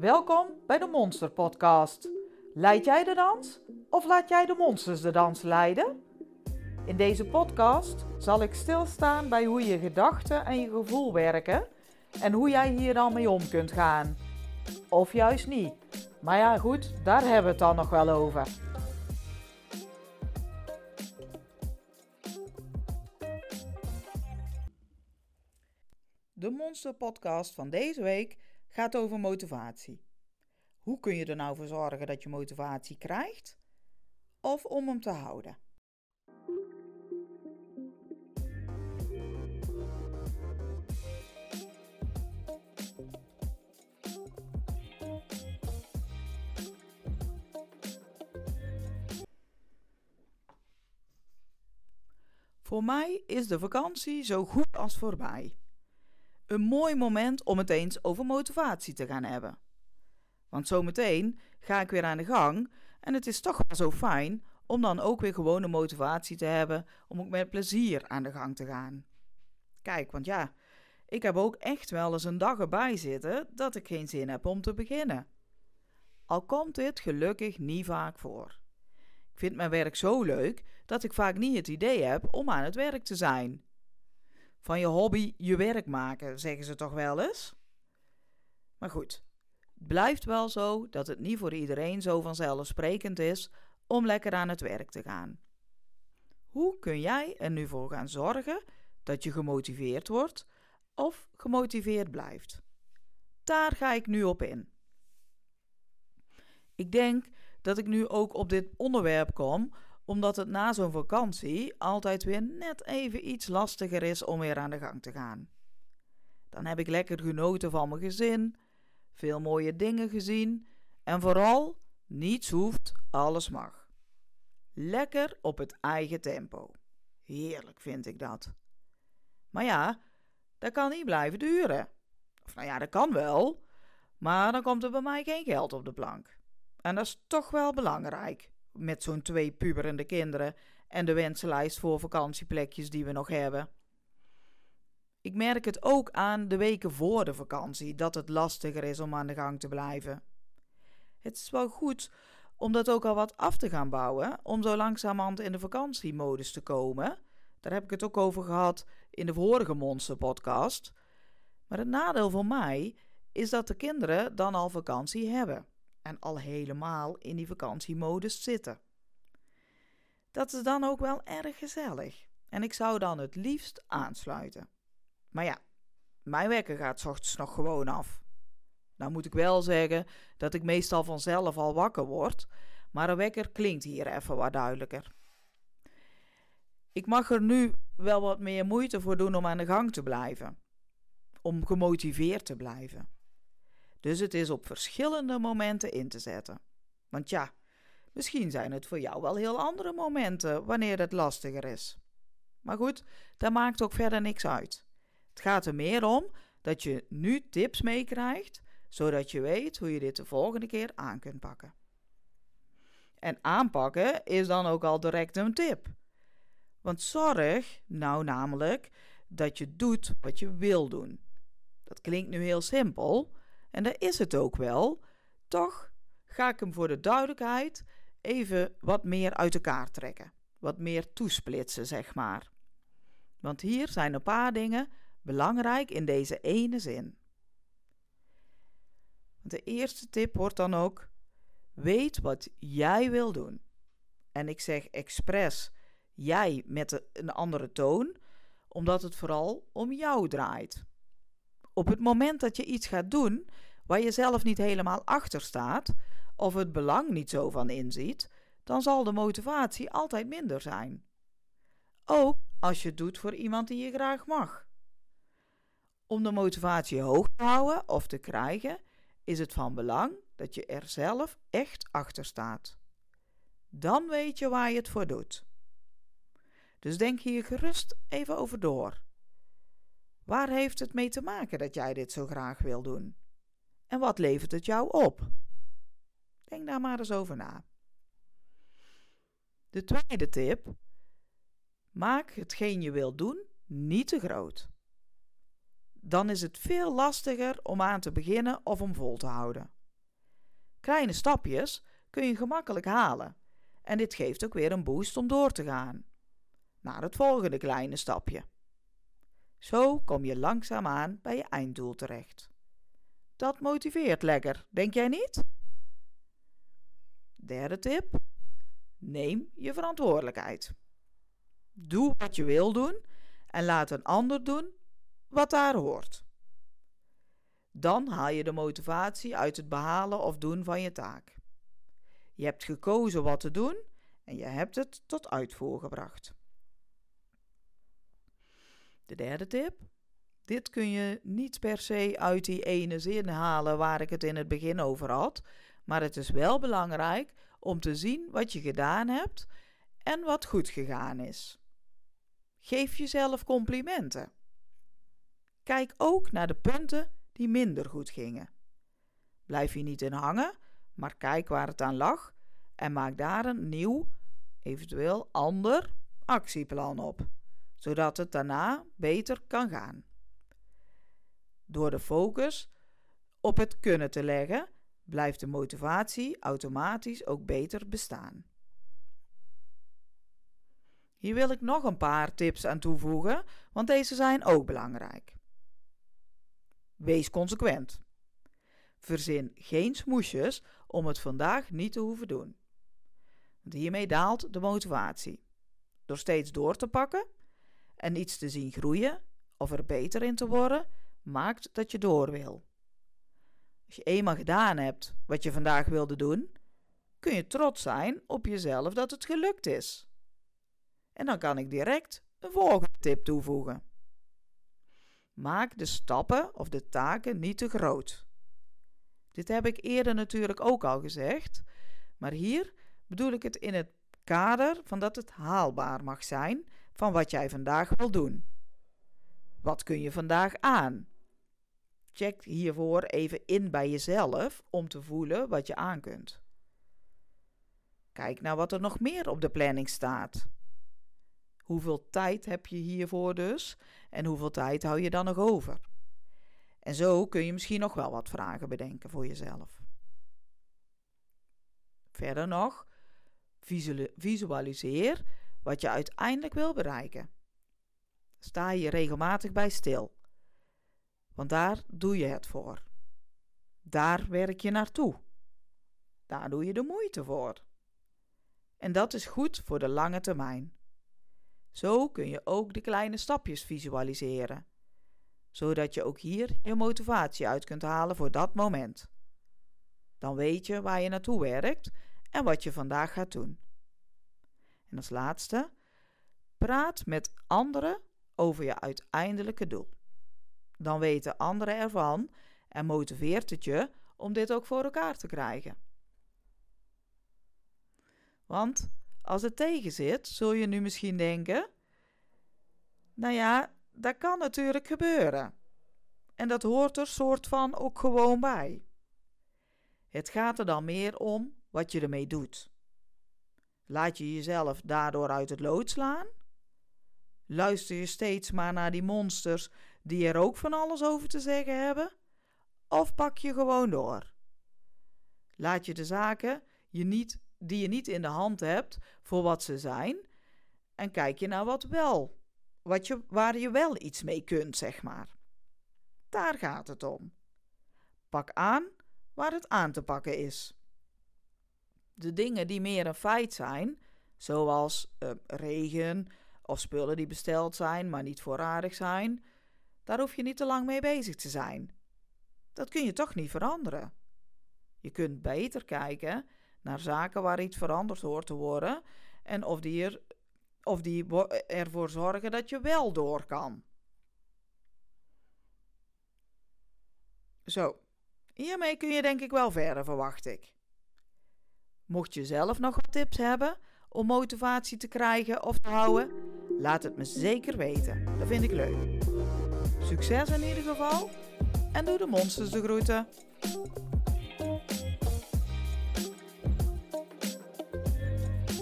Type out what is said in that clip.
Welkom bij de Monster Podcast. Leid jij de dans of laat jij de monsters de dans leiden? In deze podcast zal ik stilstaan bij hoe je gedachten en je gevoel werken en hoe jij hier dan mee om kunt gaan. Of juist niet. Maar ja, goed, daar hebben we het dan nog wel over. De Monster Podcast van deze week gaat over motivatie. Hoe kun je er nou voor zorgen dat je motivatie krijgt? Of om hem te houden? Voor mij is de vakantie zo goed als voorbij. Een mooi moment om het eens over motivatie te gaan hebben. Want zometeen ga ik weer aan de gang en het is toch wel zo fijn om dan ook weer gewone motivatie te hebben om ook met plezier aan de gang te gaan. Kijk, want ja, ik heb ook echt wel eens een dag erbij zitten dat ik geen zin heb om te beginnen. Al komt dit gelukkig niet vaak voor. Ik vind mijn werk zo leuk dat ik vaak niet het idee heb om aan het werk te zijn. Van je hobby je werk maken, zeggen ze toch wel eens? Maar goed, het blijft wel zo dat het niet voor iedereen zo vanzelfsprekend is om lekker aan het werk te gaan. Hoe kun jij er nu voor gaan zorgen dat je gemotiveerd wordt of gemotiveerd blijft? Daar ga ik nu op in. Ik denk dat ik nu ook op dit onderwerp kom omdat het na zo'n vakantie altijd weer net even iets lastiger is om weer aan de gang te gaan. Dan heb ik lekker genoten van mijn gezin, veel mooie dingen gezien en vooral niets hoeft, alles mag. Lekker op het eigen tempo. Heerlijk vind ik dat. Maar ja, dat kan niet blijven duren. Of nou ja, dat kan wel, maar dan komt er bij mij geen geld op de plank. En dat is toch wel belangrijk met zo'n twee puberende kinderen en de wensenlijst voor vakantieplekjes die we nog hebben. Ik merk het ook aan de weken voor de vakantie dat het lastiger is om aan de gang te blijven. Het is wel goed om dat ook al wat af te gaan bouwen, om zo langzamerhand in de vakantiemodus te komen. Daar heb ik het ook over gehad in de vorige Monster podcast. Maar het nadeel voor mij is dat de kinderen dan al vakantie hebben en al helemaal in die vakantiemodus zitten. Dat is dan ook wel erg gezellig en ik zou dan het liefst aansluiten. Maar ja, mijn wekker gaat ochtends nog gewoon af. Nou moet ik wel zeggen dat ik meestal vanzelf al wakker word, maar een wekker klinkt hier even wat duidelijker. Ik mag er nu wel wat meer moeite voor doen om aan de gang te blijven, om gemotiveerd te blijven. Dus het is op verschillende momenten in te zetten. Want ja, misschien zijn het voor jou wel heel andere momenten wanneer het lastiger is. Maar goed, dat maakt ook verder niks uit. Het gaat er meer om dat je nu tips meekrijgt, zodat je weet hoe je dit de volgende keer aan kunt pakken. En aanpakken is dan ook al direct een tip. Want zorg nou namelijk dat je doet wat je wil doen. Dat klinkt nu heel simpel, en dat is het ook wel. Toch ga ik hem voor de duidelijkheid even wat meer uit elkaar trekken. Wat meer toesplitsen, zeg maar. Want hier zijn een paar dingen belangrijk in deze ene zin. De eerste tip wordt dan ook: weet wat jij wil doen. En ik zeg expres jij met een andere toon, omdat het vooral om jou draait. Op het moment dat je iets gaat doen waar je zelf niet helemaal achter staat, of het belang niet zo van inziet, dan zal de motivatie altijd minder zijn. Ook als je het doet voor iemand die je graag mag. Om de motivatie hoog te houden of te krijgen, is het van belang dat je er zelf echt achter staat. Dan weet je waar je het voor doet. Dus denk hier gerust even over door. Waar heeft het mee te maken dat jij dit zo graag wil doen? En wat levert het jou op? Denk daar maar eens over na. De tweede tip: maak hetgeen je wilt doen niet te groot. Dan is het veel lastiger om aan te beginnen of om vol te houden. Kleine stapjes kun je gemakkelijk halen en dit geeft ook weer een boost om door te gaan naar het volgende kleine stapje. Zo kom je langzaamaan bij je einddoel terecht. Dat motiveert lekker, denk jij niet? Derde tip: neem je verantwoordelijkheid. Doe wat je wil doen en laat een ander doen wat daar hoort. Dan haal je de motivatie uit het behalen of doen van je taak. Je hebt gekozen wat te doen en je hebt het tot uitvoer gebracht. De derde tip. Dit kun je niet per se uit die ene zin halen waar ik het in het begin over had, maar het is wel belangrijk om te zien wat je gedaan hebt en wat goed gegaan is. Geef jezelf complimenten. Kijk ook naar de punten die minder goed gingen. Blijf je niet in hangen, maar kijk waar het aan lag en maak daar een nieuw, eventueel ander actieplan op, zodat het daarna beter kan gaan. Door de focus op het kunnen te leggen, blijft de motivatie automatisch ook beter bestaan. Hier wil ik nog een paar tips aan toevoegen, want deze zijn ook belangrijk. Wees consequent. Verzin geen smoesjes om het vandaag niet te hoeven doen. Hiermee daalt de motivatie. Door steeds door te pakken en iets te zien groeien of er beter in te worden, maakt dat je door wil. Als je eenmaal gedaan hebt wat je vandaag wilde doen, kun je trots zijn op jezelf dat het gelukt is. En dan kan ik direct een volgende tip toevoegen. Maak de stappen of de taken niet te groot. Dit heb ik eerder natuurlijk ook al gezegd, maar hier bedoel ik het in het kader van dat het haalbaar mag zijn van wat jij vandaag wil doen. Wat kun je vandaag aan? Check hiervoor even in bij jezelf om te voelen wat je aan kunt. Kijk naar wat er nog meer op de planning staat. Hoeveel tijd heb je hiervoor dus en hoeveel tijd hou je dan nog over? En zo kun je misschien nog wel wat vragen bedenken voor jezelf. Verder nog, visualiseer wat je uiteindelijk wil bereiken. Sta je regelmatig bij stil, want daar doe je het voor. Daar werk je naartoe. Daar doe je de moeite voor. En dat is goed voor de lange termijn. Zo kun je ook de kleine stapjes visualiseren, zodat je ook hier je motivatie uit kunt halen voor dat moment. Dan weet je waar je naartoe werkt en wat je vandaag gaat doen. En als laatste, praat met anderen over je uiteindelijke doel. Dan weten anderen ervan en motiveert het je om dit ook voor elkaar te krijgen. Want als het tegen zit, zul je nu misschien denken: Nou ja, dat kan natuurlijk gebeuren. En dat hoort er soort van ook gewoon bij. Het gaat er dan meer om wat je ermee doet. Laat je jezelf daardoor uit het lood slaan? Luister je steeds maar naar die monsters die er ook van alles over te zeggen hebben? Of pak je gewoon door? Laat je de zaken je niet die je niet in de hand hebt voor wat ze zijn. En kijk je naar wat wel, wat je, waar je wel iets mee kunt, zeg maar. Daar gaat het om. Pak aan waar het aan te pakken is. De dingen die meer een feit zijn, zoals uh, regen of spullen die besteld zijn maar niet voorradig zijn, daar hoef je niet te lang mee bezig te zijn. Dat kun je toch niet veranderen. Je kunt beter kijken naar zaken waar iets veranderd hoort te worden en of die, er, of die ervoor zorgen dat je wel door kan. Zo, hiermee kun je denk ik wel verder, verwacht ik. Mocht je zelf nog wat tips hebben om motivatie te krijgen of te houden, laat het me zeker weten. Dat vind ik leuk. Succes in ieder geval en doe de monsters de groeten.